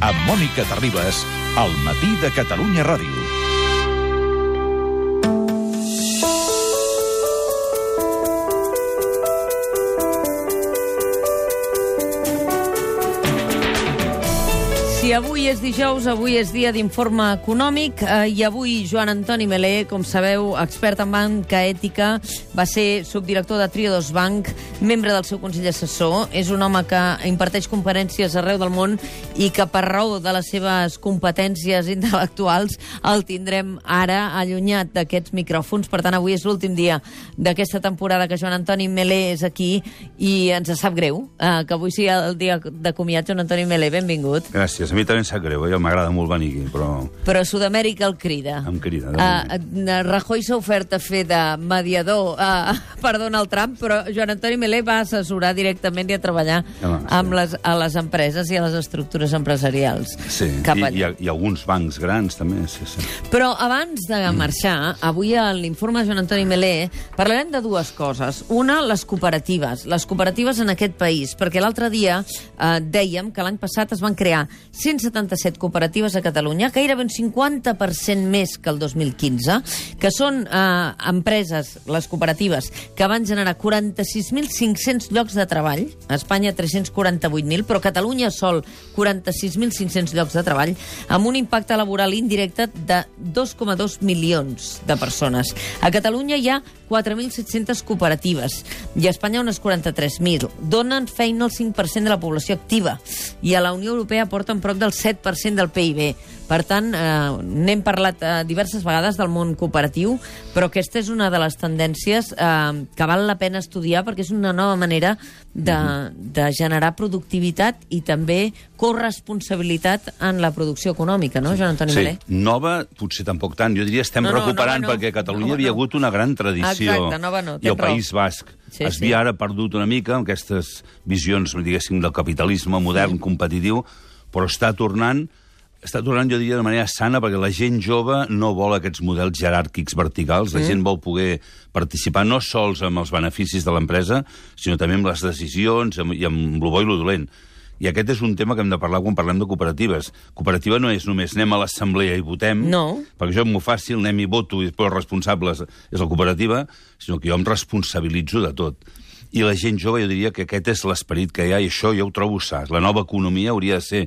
amb Mònica Terribas, al matí de Catalunya Ràdio. Si avui és dijous, avui és dia d'informe econòmic eh, i avui Joan Antoni Melé, com sabeu, expert en banca ètica, va ser subdirector de Triodos Bank, membre del seu consell assessor. És un home que imparteix conferències arreu del món i que per raó de les seves competències intel·lectuals el tindrem ara allunyat d'aquests micròfons. Per tant, avui és l'últim dia d'aquesta temporada que Joan Antoni Melé és aquí i ens sap greu eh, que avui sigui el dia de comiat. Joan Antoni Melé, benvingut. Gràcies. A mi també sap greu, eh? m'agrada molt venir aquí, però Però Sud-amèrica el crida. em crida. Uh, moment. Rajoy s'ha ofert a fer de mediador uh, per Donald Trump, però Joan Antoni Melé va assessorar directament i a treballar Home, sí. amb les, a les empreses i a les estructures empresarials. Sí, Cap I, a... i, i alguns bancs grans també, sí, sí. Però abans de marxar, avui a l'informe Joan Antoni Melé parlarem de dues coses. Una, les cooperatives. Les cooperatives en aquest país, perquè l'altre dia eh, dèiem que l'any passat es van crear 177 cooperatives a Catalunya, gairebé un 50% més que el 2015, que són eh, empreses, les cooperatives, que van generar 46.500 llocs de treball, a Espanya 348.000, però Catalunya sol 46.500 llocs de treball, amb un impacte laboral indirecte de 2,2 milions de persones. A Catalunya hi ha 4.700 cooperatives i a Espanya unes 43.000. Donen feina al 5% de la població activa i a la Unió Europea porten prop del 7% del PIB. Per tant, eh, n'hem parlat eh, diverses vegades del món cooperatiu, però aquesta és una de les tendències eh, que val la pena estudiar perquè és una nova manera de, de generar productivitat i també corresponsabilitat en la producció econòmica, no, Joan Antoni Sí, Melé? nova, potser tampoc tant. Jo diria estem No, no, recuperant nova no. perquè a Catalunya Nova havia no. hagut una gran tradició. Exacte, nova no, I el raó. País Basc Sí, es sí. havia ara perdut una mica amb aquestes visions, diguéssim, del capitalisme modern, competitiu, però està tornant està tornant, jo diria, de manera sana, perquè la gent jove no vol aquests models jeràrquics verticals, la gent vol poder participar no sols amb els beneficis de l'empresa, sinó també amb les decisions amb, i amb lo bo i lo dolent. I aquest és un tema que hem de parlar quan parlem de cooperatives. Cooperativa no és només anem a l'assemblea i votem, No. perquè és molt fàcil, anem i voto i després responsables és la cooperativa, sinó que jo em responsabilitzo de tot. I la gent jove, jo diria que aquest és l'esperit que hi ha, i això jo ho trobo sa. La nova economia hauria de ser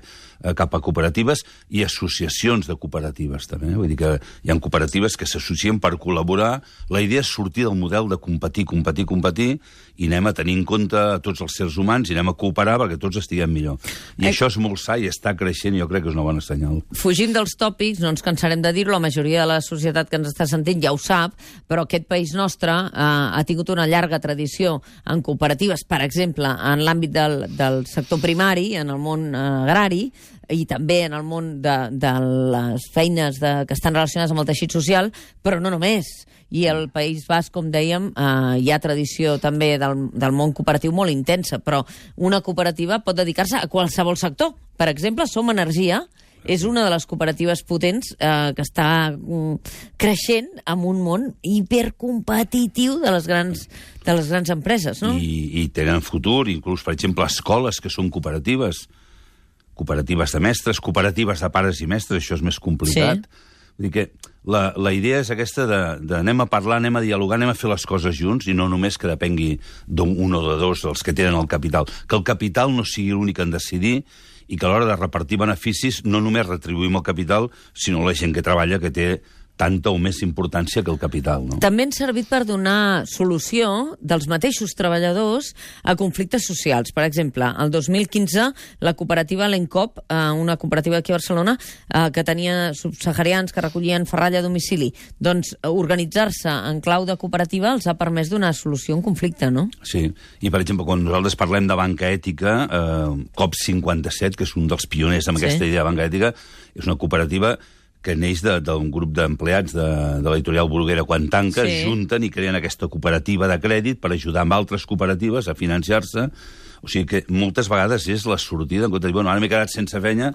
cap a cooperatives i associacions de cooperatives, també. eh? Vull dir que hi ha cooperatives que s'associen per col·laborar. La idea és sortir del model de competir, competir, competir, i anem a tenir en compte tots els sers humans i anem a cooperar perquè tots estiguem millor. I Eh. això és molt sa i està creixent, i jo crec que és una bona senyal. Fugint dels tòpics, no ens cansarem de dir-ho, la majoria de la societat que ens està sentint ja ho sap, però aquest país nostre eh, ha tingut una llarga tradició en cooperatives, per exemple, en l'àmbit del, del sector primari, en el món eh, agrari, i també en el món de, de les feines de, que estan relacionades amb el teixit social, però no només. I al País Basc, com dèiem, eh, hi ha tradició també del, del món cooperatiu molt intensa, però una cooperativa pot dedicar-se a qualsevol sector. Per exemple, Som Energia és una de les cooperatives potents eh, que està mm, creixent en un món hipercompetitiu de les grans, de les grans empreses, no? I, i tenen futur, inclús, per exemple, escoles que són cooperatives, cooperatives de mestres, cooperatives de pares i mestres, això és més complicat. Sí. Vull dir que la, la idea és aquesta de, de anem a parlar, anem a dialogar, anem a fer les coses junts i no només que depengui d'un o de dos dels que tenen el capital. Que el capital no sigui l'únic en decidir i que a l'hora de repartir beneficis no només retribuïm el capital, sinó la gent que treballa que té tanta o més importància que el capital. No? També han servit per donar solució dels mateixos treballadors a conflictes socials. Per exemple, el 2015, la cooperativa L'Encop, eh, una cooperativa aquí a Barcelona, eh, que tenia subsaharians que recollien ferralla a domicili, doncs organitzar-se en clau de cooperativa els ha permès donar solució a un conflicte, no? Sí, i per exemple, quan nosaltres parlem de banca ètica, eh, COP57, que és un dels pioners amb Sí. aquesta idea de banca ètica, és una cooperativa que neix de- d'un grup d'empleats de, de l'editorial Bruguera quan tanca, Sí. es junten i creen aquesta cooperativa de crèdit per ajudar amb altres cooperatives a financiar-se. O sigui que moltes vegades és la sortida, en compte de dir, bueno, ara m'he quedat sense feina,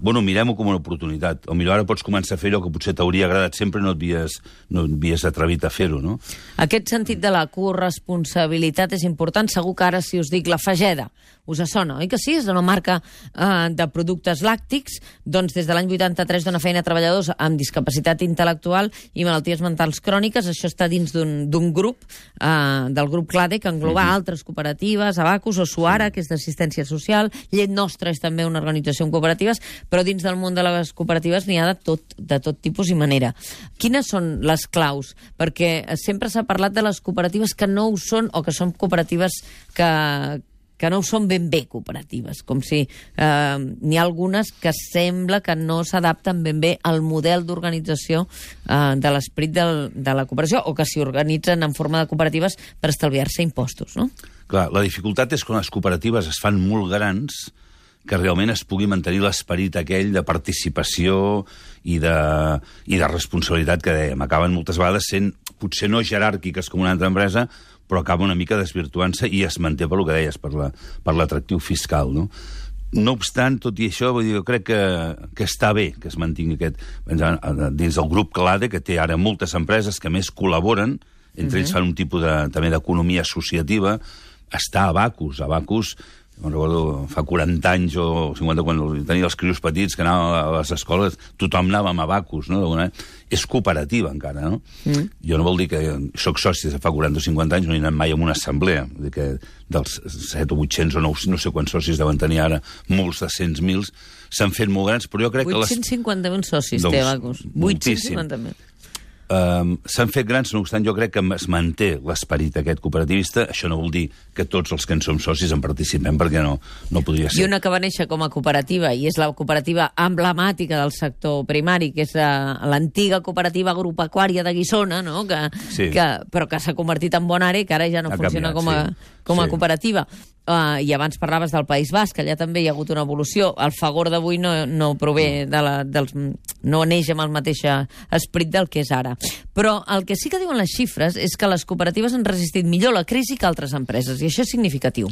bueno, mirem-ho com una oportunitat. O millor ara pots començar a fer allò que potser t'hauria agradat sempre i no et havies, no et havies atrevit a fer-ho, no? Aquest sentit de la corresponsabilitat és important. Segur que ara, si us dic la Fageda, us sona, oi que sí? És una marca eh, de productes làctics. Doncs des de l'any 83 dona feina a treballadors amb discapacitat intel·lectual i malalties mentals cròniques. Això està dins d'un grup, eh, del grup CLADE, que engloba mm -hmm. altres cooperatives, Abacus o Suara, que és d'assistència social. Llet Nostra és també una organització amb cooperatives, però dins del món de les cooperatives n'hi ha de tot, de tot tipus i manera. Quines són les claus? Perquè sempre s'ha parlat de les cooperatives que no ho són o que són cooperatives que, que no són ben bé cooperatives, com si eh, n'hi ha algunes que sembla que no s'adapten ben bé al model d'organització eh, de l'esperit de la cooperació o que s'hi organitzen en forma de cooperatives per estalviar-se impostos, no? Clar, la dificultat és quan les cooperatives es fan molt grans que realment es pugui mantenir l'esperit aquell de participació i de, i de responsabilitat que dèiem. Acaben moltes vegades sent potser no jeràrquiques com una altra empresa, però acaba una mica desvirtuant-se i es manté per lo que deies, per l'atractiu la, per fiscal, no? No obstant, tot i això, vull dir, jo crec que, que està bé que es mantingui aquest... Dins del grup Clade, que té ara moltes empreses que més col·laboren, entre uh -huh. ells fan un tipus de, també d'economia associativa, està Abacus. Abacus me'n recordo, fa 40 anys o 50, quan tenia els crios petits que anàvem a les escoles, tothom anava amb abacus, no? És cooperativa encara, no? Mm. Jo no vol dir que sóc soci de fa 40 o 50 anys, no he anat mai a una assemblea, dir que dels 7 o 800 o 9, no sé quants socis deuen tenir ara, molts de 100.000, s'han fet molt grans, però jo crec 850 que... 850.000 socis doncs, té Abacus. 850.000 Um, S'han fet grans, no obstant, jo crec que es manté l'esperit aquest cooperativista. Això no vol dir que tots els que en som socis en participem, perquè no, no podria ser. I una que va néixer com a cooperativa, i és la cooperativa emblemàtica del sector primari, que és uh, l'antiga cooperativa agropecuària de Guissona, no? que, sí. que, però que s'ha convertit en Bonare, que ara ja no ha funciona canviat, com a, sí. com a sí. cooperativa. Uh, I abans parlaves del País Basc, allà també hi ha hagut una evolució. El Fagor d'avui no, no prové de la, dels... no neix amb el mateix esperit del que és ara. Però el que sí que diuen les xifres és que les cooperatives han resistit millor la crisi que altres empreses, i això és significatiu,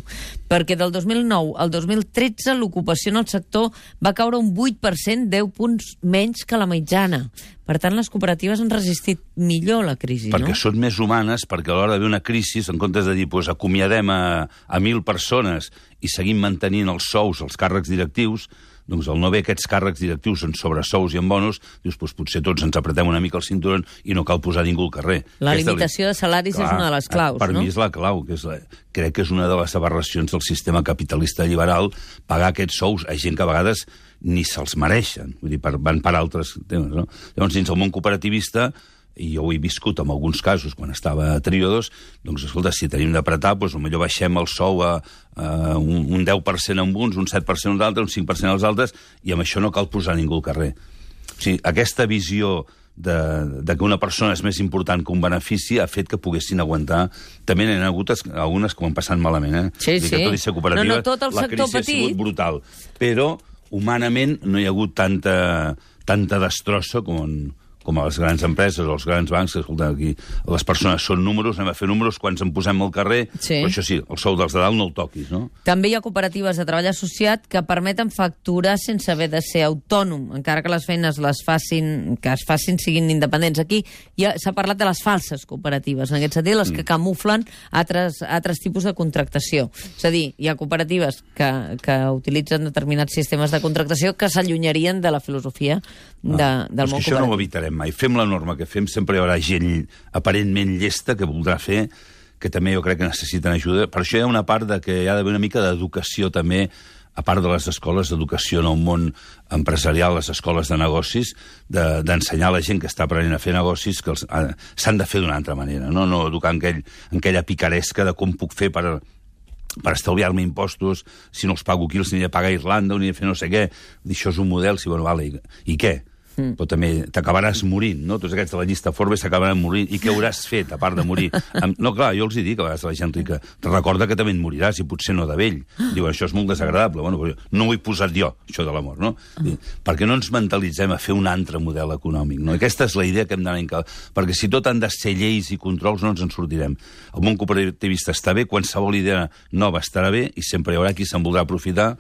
perquè del 2009 al 2013 l'ocupació en el sector va caure un 8%, 10 punts menys que la mitjana. Per tant, les cooperatives han resistit millor la crisi, perquè no? Perquè són més humanes, perquè a l'hora d'haver una crisi, en comptes de dir, pues, acomiadem a, a mil persones i seguim mantenint els sous, els càrrecs directius, doncs al no haver aquests càrrecs directius en sobresous i en bonus, dius, doncs potser tots ens apretem una mica el cinturó i no cal posar ningú al carrer. La Aquesta limitació de salaris Clar, és una de les claus, per no? mi és la clau, que és la, crec que és una de les aberracions del sistema capitalista liberal, pagar aquests sous a gent que a vegades ni se'ls mereixen, vull dir, per, van per altres temes, no? Llavors, dins el món cooperativista, i jo ho he viscut en alguns casos quan estava a Triodos, doncs, escolta, si tenim d'apretar, doncs, millor baixem el sou a, a un, un 10% amb uns, un 7% amb d'altres, un 5% als altres, i amb això no cal posar ningú al carrer. O sigui, aquesta visió de, de que una persona és més important que un benefici ha fet que poguessin aguantar... També n'hi ha hagut algunes que ho han passat malament, eh? Sí, sí. Que tot i ser cooperativa, no, no, tot el la crisi petit... ha sigut brutal. Però humanament no hi ha hagut tanta, tanta destrossa com, com a les grans empreses els grans bancs, que, escolta, aquí les persones són números, anem a fer números, quan ens posem al carrer, sí. però això sí, el sou dels de dalt no el toquis, no? També hi ha cooperatives de treball associat que permeten facturar sense haver de ser autònom, encara que les feines les facin, que es facin siguin independents. Aquí s'ha parlat de les falses cooperatives, en aquest sentit, les que mm. camuflen altres, altres tipus de contractació. És a dir, hi ha cooperatives que, que utilitzen determinats sistemes de contractació que s'allunyarien de la filosofia de, ah, del món cooperatiu. Això no ho evitarem mai. Fem la norma que fem, sempre hi haurà gent aparentment llesta que voldrà fer, que també jo crec que necessiten ajuda. Per això hi ha una part de que hi ha d'haver una mica d'educació també a part de les escoles d'educació en el món empresarial, les escoles de negocis, d'ensenyar de, a la gent que està aprenent a fer negocis que s'han de fer d'una altra manera, no, no educar en, aquell, en aquella picaresca de com puc fer per, per estalviar-me impostos, si no els pago aquí els aniré a pagar a Irlanda, aniré a fer no sé què. Això és un model, si bueno, vale, i, i què? Mm. però també t'acabaràs morint, no? Tots aquests de la llista Forbes s'acabaran morint. I què hauràs fet, a part de morir? No, clar, jo els hi dic a vegades a la gent rica, te recorda que també et moriràs, i potser no de vell. Diu, això és molt desagradable. Bueno, però no ho he posat jo, això de la mort, no? Mm. Perquè no ens mentalitzem a fer un altre model econòmic, no? Aquesta és la idea que hem d'anar en cal... Perquè si tot han de ser lleis i controls, no ens en sortirem. El món cooperativista està bé, qualsevol idea nova estarà bé, i sempre hi haurà qui se'n voldrà aprofitar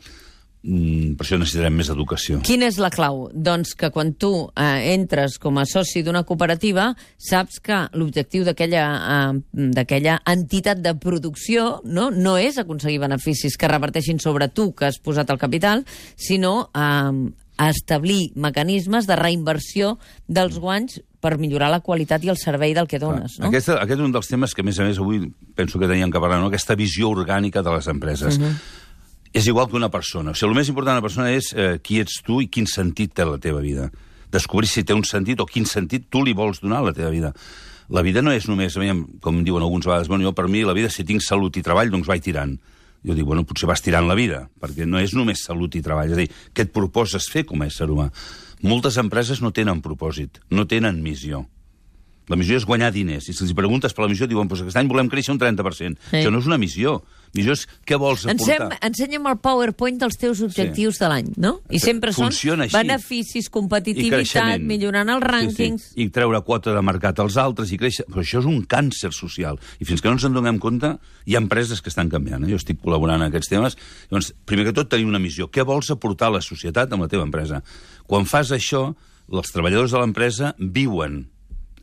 per això necessitarem més educació. Quina és la clau? Doncs que quan tu eh, entres com a soci d'una cooperativa, saps que l'objectiu d'aquella eh, entitat de producció no, no és aconseguir beneficis que reverteixin sobre tu, que has posat el capital, sinó eh, establir mecanismes de reinversió dels guanys per millorar la qualitat i el servei del que dones. No? Aquest, aquest és un dels temes que, a més a més, avui penso que teníem que parlar, no? aquesta visió orgànica de les empreses. Uh -huh. És igual que una persona. O sigui, el més important de la persona és eh, qui ets tu i quin sentit té la teva vida. Descobrir si té un sentit o quin sentit tu li vols donar a la teva vida. La vida no és només, com diuen alguns vegades, bueno, jo per mi la vida, si tinc salut i treball, doncs vaig tirant jo dic, bueno, potser vas tirant la vida, perquè no és només salut i treball, és a dir, què et proposes fer com a ésser humà? Moltes empreses no tenen propòsit, no tenen missió. La missió és guanyar diners. I si els preguntes per la missió, diuen, pues aquest any volem créixer un 30%. Sí. Això no és una missió. Missió és què vols aportar. Ensem, ensenya'm el PowerPoint dels teus objectius sí. de l'any, no? I sempre Funciona són així. beneficis, competitivitat, millorant els rànquings... Sí, sí. I treure quota de mercat als altres i créixer... Però això és un càncer social. I fins que no ens en donem compte, hi ha empreses que estan canviant. Eh? Jo estic col·laborant en aquests temes. Llavors, primer que tot, tenir una missió. Què vols aportar a la societat amb la teva empresa? Quan fas això, els treballadors de l'empresa viuen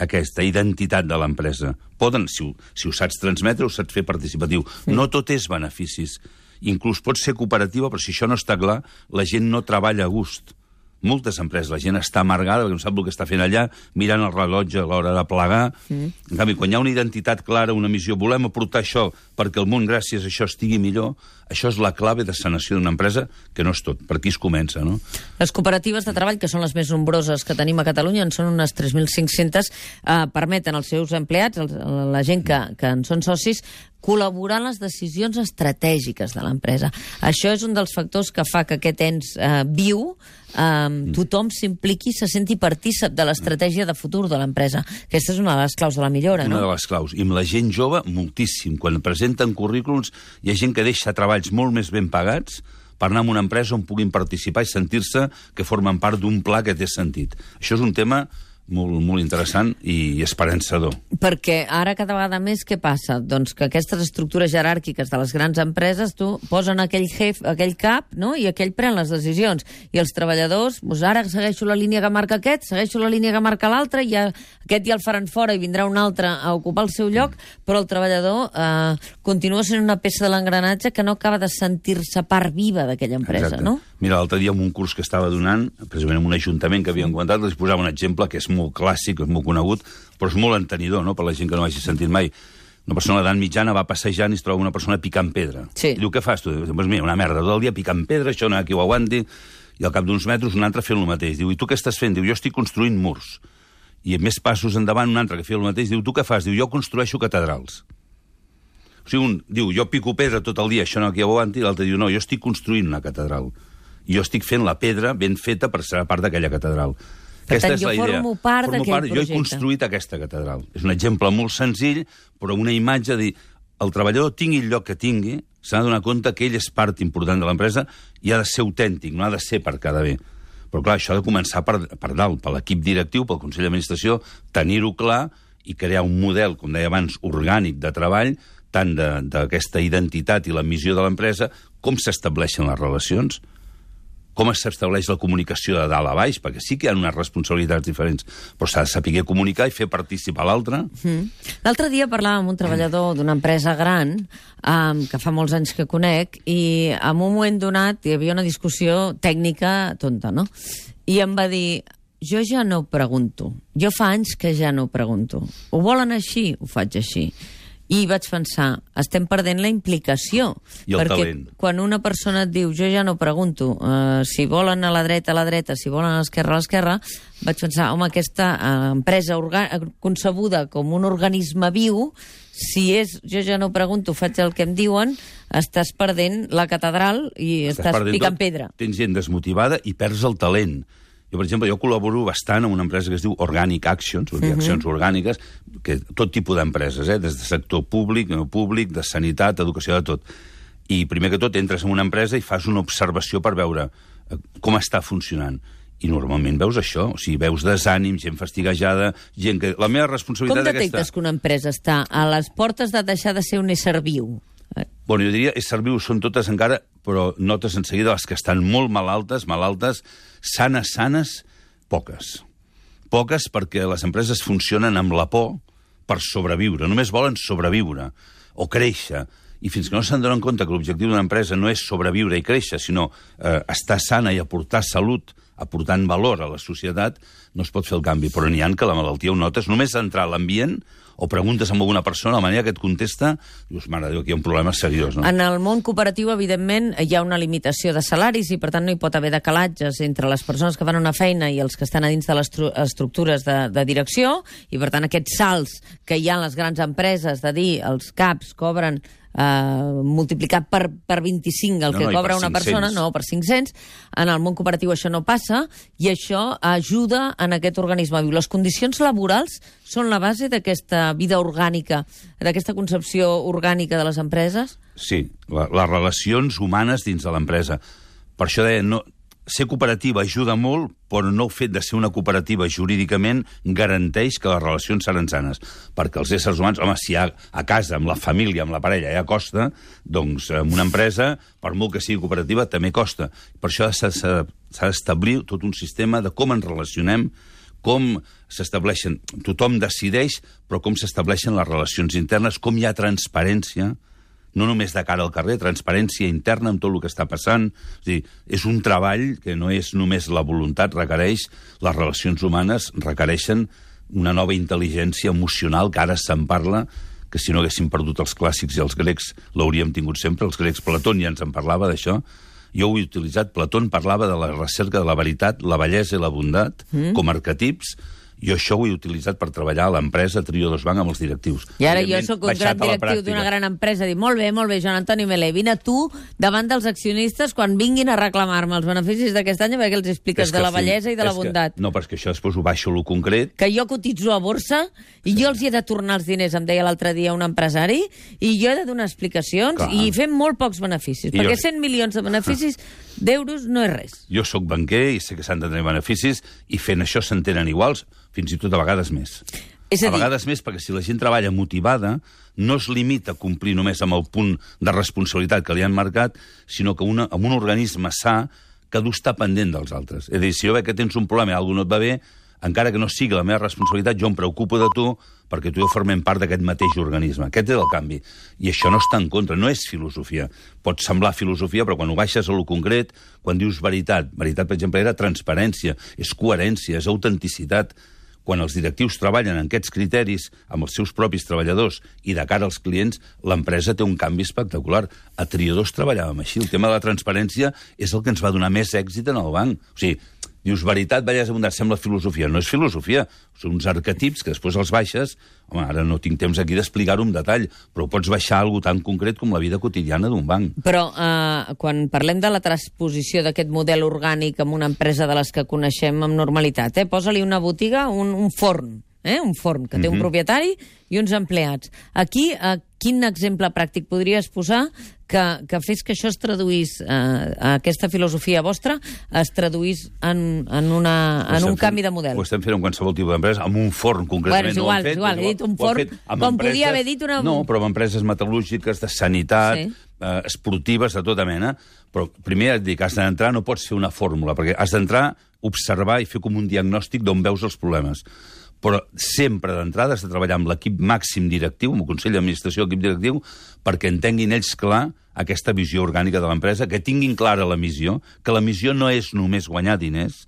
aquesta identitat de l'empresa. Poden, si ho, si ho saps transmetre, ho saps fer participatiu. Sí. No tot és beneficis. Inclús pot ser cooperativa, però si això no està clar, la gent no treballa a gust moltes empreses, la gent està amargada perquè no sap el que està fent allà, mirant el rellotge a l'hora de plegar. Mm. En canvi, quan hi ha una identitat clara, una missió, volem aportar això perquè el món, gràcies a això, estigui millor, això és la clave de sanació d'una empresa, que no és tot. Per aquí es comença, no? Les cooperatives de treball, que són les més nombroses que tenim a Catalunya, en són unes 3.500, eh, permeten als seus empleats, la gent que, que en són socis, col·laborar en les decisions estratègiques de l'empresa. Això és un dels factors que fa que aquest ens eh, viu, eh, tothom s'impliqui i se senti partícip de l'estratègia de futur de l'empresa. Aquesta és una de les claus de la millora, una no? Una de les claus. I amb la gent jove, moltíssim. Quan presenten currículums, hi ha gent que deixa treballs molt més ben pagats per anar a una empresa on puguin participar i sentir-se que formen part d'un pla que té sentit. Això és un tema molt, molt interessant i esperançador. Perquè ara cada vegada més què passa? Doncs que aquestes estructures jeràrquiques de les grans empreses tu posen aquell jef, aquell cap, no? i aquell pren les decisions. I els treballadors, doncs ara segueixo la línia que marca aquest, segueixo la línia que marca l'altre, i aquest ja el faran fora i vindrà un altre a ocupar el seu lloc, però el treballador eh, continua sent una peça de l'engranatge que no acaba de sentir-se part viva d'aquella empresa, Exacte. no? Mira, l'altre dia en un curs que estava donant, precisament en un ajuntament que havíem comentat, els posava un exemple que és molt clàssic, és molt conegut, però és molt entenidor, no?, per la gent que no hagi sentit mai. Una persona d'edat mitjana va passejant i es troba una persona picant pedra. Sí. I diu, què fas tu? Diu, pues mira, una merda, tot el dia picant pedra, això no hi ha qui ho aguanti, i al cap d'uns metres un altre fent el mateix. Diu, i tu què estàs fent? Diu, jo estic construint murs. I més passos endavant un altre que feia el mateix, diu, tu què fas? Diu, jo construeixo catedrals. O sigui, un diu, jo pico pedra tot el dia, això no qui ho aguanti, i l'altre diu, no, jo estic construint una catedral. I jo estic fent la pedra ben feta per ser part d'aquella catedral. Per Aquesta tant, és jo la idea. formo part d'aquell projecte. Jo he construït aquesta catedral. És un exemple molt senzill, però una imatge de dir, el treballador tingui el lloc que tingui, s'ha de donar compte que ell és part important de l'empresa i ha de ser autèntic, no ha de ser per cada bé. Però clar, això ha de començar per, per dalt, per l'equip directiu, pel Consell d'Administració, tenir-ho clar i crear un model, com deia abans, orgànic de treball, tant d'aquesta identitat i la missió de l'empresa, com s'estableixen les relacions, com s'estableix la comunicació de dalt a baix, perquè sí que hi ha unes responsabilitats diferents, però s'ha de saber comunicar i fer participar l'altre. Mm. L'altre dia parlava amb un treballador d'una empresa gran, um, que fa molts anys que conec, i en un moment donat hi havia una discussió tècnica tonta, no? I em va dir, jo ja no pregunto. Jo fa anys que ja no pregunto. Ho volen així? Ho faig així. I vaig pensar, estem perdent la implicació. I el perquè talent. quan una persona et diu, jo ja no pregunto, uh, si volen a la dreta, a la dreta, si volen a l'esquerra, a l'esquerra, vaig pensar, home, aquesta uh, empresa concebuda com un organisme viu, si és, jo ja no pregunto, faig el que em diuen, estàs perdent la catedral i estàs, estàs picant tot, pedra. Tens gent desmotivada i perds el talent. Jo, per exemple, jo col·laboro bastant amb una empresa que es diu Organic Actions, o uh -huh. accions orgàniques, que tot tipus d'empreses, eh? des de sector públic, no públic, de sanitat, educació, de tot. I primer que tot entres en una empresa i fas una observació per veure eh, com està funcionant. I normalment veus això, o sigui, veus desànim, gent fastiguejada, gent que... La meva responsabilitat Com detectes que una empresa està a les portes de deixar de ser un ésser viu? Bueno, jo diria, ésser viu són totes encara però notes en seguida les que estan molt malaltes, malaltes, sanes, sanes, poques. Poques perquè les empreses funcionen amb la por per sobreviure. Només volen sobreviure o créixer. I fins que no se'n donen compte que l'objectiu d'una empresa no és sobreviure i créixer, sinó eh, estar sana i aportar salut, aportant valor a la societat, no es pot fer el canvi. Però n'hi han que la malaltia ho notes. Només entrar a l'ambient o preguntes amb alguna persona, la manera que et contesta, dius, mare Déu, aquí hi ha un problema seriós, no? En el món cooperatiu, evidentment, hi ha una limitació de salaris i, per tant, no hi pot haver decalatges entre les persones que fan una feina i els que estan a dins de les estru- estructures de, de direcció, i, per tant, aquests salts que hi ha en les grans empreses de dir els caps cobren eh, multiplicat per, per 25 el No, que no, cobra una 500. persona, no, per 500. En el món cooperatiu això no passa i això ajuda en aquest organisme viu. Les condicions laborals són la base d'aquesta vida orgànica, d'aquesta concepció orgànica de les empreses? Sí, la, les relacions humanes dins de l'empresa. Per això deia, no, ser cooperativa ajuda molt, però no el fet de ser una cooperativa jurídicament garanteix que les relacions seran sanes. Perquè els éssers humans, home, si a, a casa, amb la família, amb la parella, ja costa, doncs amb una empresa, per molt que sigui cooperativa, també costa. Per això s'ha d'establir tot un sistema de com ens relacionem, com s'estableixen... Tothom decideix, però com s'estableixen les relacions internes, com hi ha transparència, no només de cara al carrer, transparència interna amb tot el que està passant. És, dir, és un treball que no és només la voluntat, requereix, les relacions humanes requereixen una nova intel·ligència emocional, que ara se'n parla, que si no haguéssim perdut els clàssics i els grecs l'hauríem tingut sempre, els grecs Platón ja ens en parlava d'això, jo ho he utilitzat, Platón parlava de la recerca de la veritat, la bellesa i la bondat, mm. com arquetips, jo això ho he utilitzat per treballar a l'empresa Trio Dos Banc amb els directius. I ara jo sóc un gran directiu d'una gran empresa. Dic, molt bé, molt bé, Joan Antoni Melé, vine tu davant dels accionistes quan vinguin a reclamar-me els beneficis d'aquest any perquè els expliques de la sí, bellesa i de la bondat. Que, no, però és que això després ho baixo a lo concret. que jo cotitzo a borsa i jo els hi he de tornar els diners, em deia l'altre dia un empresari, i jo he de donar explicacions Clar. i fem molt pocs beneficis, I perquè jo- 100 milions de beneficis d'euros no és res. Jo sóc banquer i sé que s'han de tenir beneficis i fent això s'entenen iguals, fins i tot a vegades més. És a a dir- vegades més perquè si la gent treballa motivada no es limita a complir només amb el punt de responsabilitat que li han marcat, sinó que una, amb un organisme sa que ha d'estar pendent dels altres. És a dir, si jo veig que tens un problema i alguna no et va bé, encara que no sigui la meva responsabilitat, jo em preocupo de tu perquè tu i jo formem part d'aquest mateix organisme. Aquest és el canvi. I això no està en contra, no és filosofia. Pot semblar filosofia, però quan ho baixes a lo concret, quan dius veritat, veritat, per exemple, era transparència, és coherència, és autenticitat, quan els directius treballen en aquests criteris amb els seus propis treballadors i de cara als clients, l'empresa té un canvi espectacular. A Triadors treballàvem així. El tema de la transparència és el que ens va donar més èxit en el banc. O sigui, dius veritat, bellesa, bondat, sembla filosofia. No és filosofia, són uns arquetips que després els baixes... Home, ara no tinc temps aquí d'explicar-ho en detall, però pots baixar algo tan concret com la vida quotidiana d'un banc. Però eh, quan parlem de la transposició d'aquest model orgànic en una empresa de les que coneixem amb normalitat, eh, posa-li una botiga, un, un forn, eh, un forn que té un propietari i uns empleats. Aquí, eh, quin exemple pràctic podries posar que, que fes que això es traduís, eh, aquesta filosofia vostra, es traduís en, en, una, en un fent- canvi de model? Ho estem fent en qualsevol tipus d'empresa, amb un forn concretament. Bueno, és no igual, hem fet, és igual, he dit un forn, com podia haver dit una- No, però amb empreses metal·lúrgiques, de sanitat, Sí. sí. eh, esportives, de tota mena. Però primer et dic, has d'entrar, no pots fer una fórmula, perquè has d'entrar, observar i fer com un diagnòstic d'on veus els problemes però sempre d'entrada has de treballar amb l'equip màxim directiu, amb el Consell d'Administració, l'equip directiu, perquè entenguin ells clar aquesta visió orgànica de l'empresa, que tinguin clara la missió, que la missió no és només guanyar diners,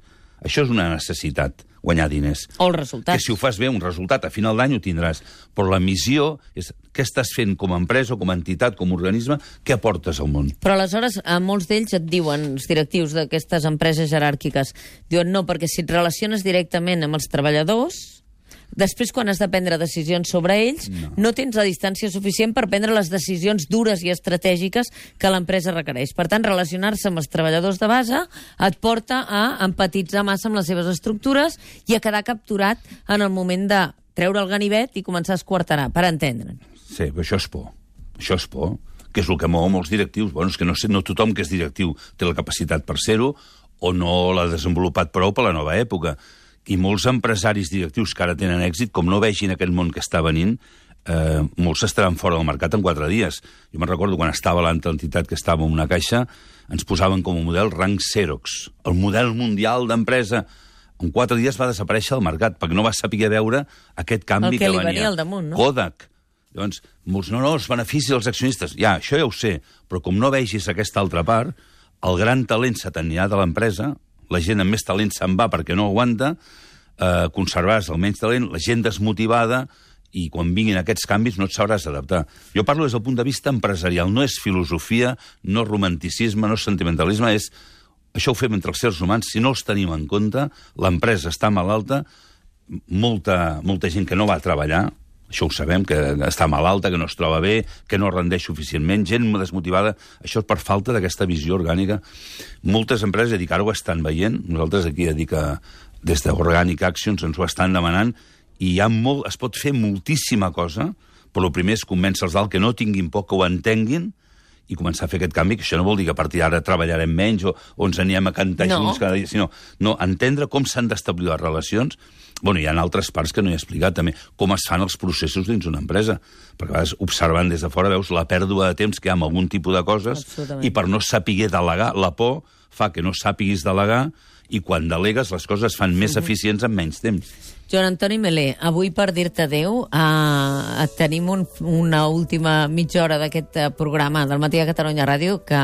això és una necessitat, guanyar diners. O els resultats. Que si ho fas bé, un resultat a final d'any ho tindràs. Però la missió és què estàs fent com a empresa, com a entitat, com a organisme, què aportes al món. Però aleshores, a molts d'ells et diuen, els directius d'aquestes empreses jeràrquiques, diuen no, perquè si et relaciones directament amb els treballadors, després quan has de prendre decisions sobre ells, no. no tens la distància suficient per prendre les decisions dures i estratègiques que l'empresa requereix. Per tant, relacionar-se amb els treballadors de base et porta a empatitzar massa amb les seves estructures i a quedar capturat en el moment de treure el ganivet i començar a esquarterar, per entendre'n. Sí, però això és por. Això és por. Que és el que mou molts directius. Bueno, és que no, sé, no tothom que és directiu té la capacitat per ser-ho o no l'ha desenvolupat prou per la nova època. I molts empresaris directius que ara tenen èxit, com no vegin aquest món que està venint, eh, molts estaran fora del mercat en quatre dies. Jo me'n recordo quan estava l'altra entitat que estava en una caixa, ens posaven com a model rang Xerox, el model mundial d'empresa. En quatre dies va desaparèixer del mercat, perquè no va saber veure aquest canvi El que li venia. venia al damunt, no? Kodak. Llavors, molts, no, no, els beneficis dels accionistes. Ja, això ja ho sé, però com no vegis aquesta altra part, el gran talent se t'anirà de l'empresa, la gent amb més talent se'n va perquè no aguanta, eh, conservaràs el menys talent, la gent desmotivada, i quan vinguin aquests canvis no et sabràs adaptar. Jo parlo des del punt de vista empresarial, no és filosofia, no és romanticisme, no és sentimentalisme, és això ho fem entre els sers humans, si no els tenim en compte, l'empresa està malalta, molta, molta gent que no va a treballar, això ho sabem, que està malalta, que no es troba bé, que no rendeix suficientment, gent desmotivada, això és per falta d'aquesta visió orgànica. Moltes empreses, dic, ara ho estan veient, nosaltres aquí, dic, que des d'Organic Actions ens ho estan demanant, i hi ha molt, es pot fer moltíssima cosa, però el primer és convèncer els d'alt que no tinguin por, que ho entenguin, i començar a fer aquest canvi, que això no vol dir que a partir d'ara treballarem menys o, o ens anirem a cantar No. junts cada dia, sinó no, entendre com s'han d'establir les relacions. Bueno, hi ha altres parts que no he explicat també, com es fan els processos dins una empresa. Perquè a vegades, observant des de fora, veus la pèrdua de temps que hi ha amb algun tipus de coses i per no saber delegar, la por fa que no sàpiguis delegar i quan delegues les coses es fan més eficients en menys temps. Joan Antoni Melé, avui per dir-te adeu, eh, tenim un, una última mitja hora d'aquest eh, programa del Matí a Catalunya Ràdio que,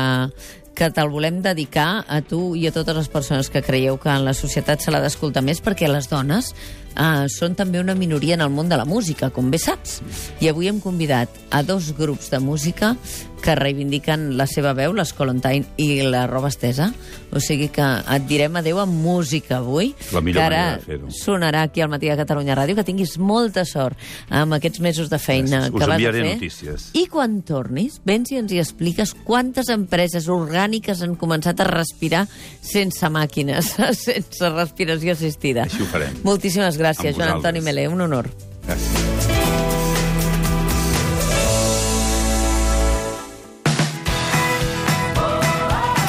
que te'l volem dedicar a tu i a totes les persones que creieu que en la societat se l'ha d'escoltar més perquè les dones eh, són també una minoria en el món de la música, com bé saps. I avui hem convidat a dos grups de música que reivindiquen la seva veu, l'Escolontain i la roba estesa. O sigui que et direm adeu amb música avui, La millor que ara sonarà aquí al Matí de Catalunya Ràdio, que tinguis molta sort amb aquests mesos de feina Gràcies. Us que vas a enviaré fer. notícies. I quan tornis, vens i ens hi expliques quantes empreses orgàniques han començat a respirar sense màquines, sense respiració assistida. Així ho farem. Moltíssimes gràcies, Joan. Antoni Melé, un honor. Gràcies.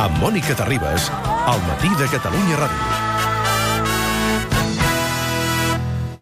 Amb Mònica Terribas, al matí de Catalunya Ràdio.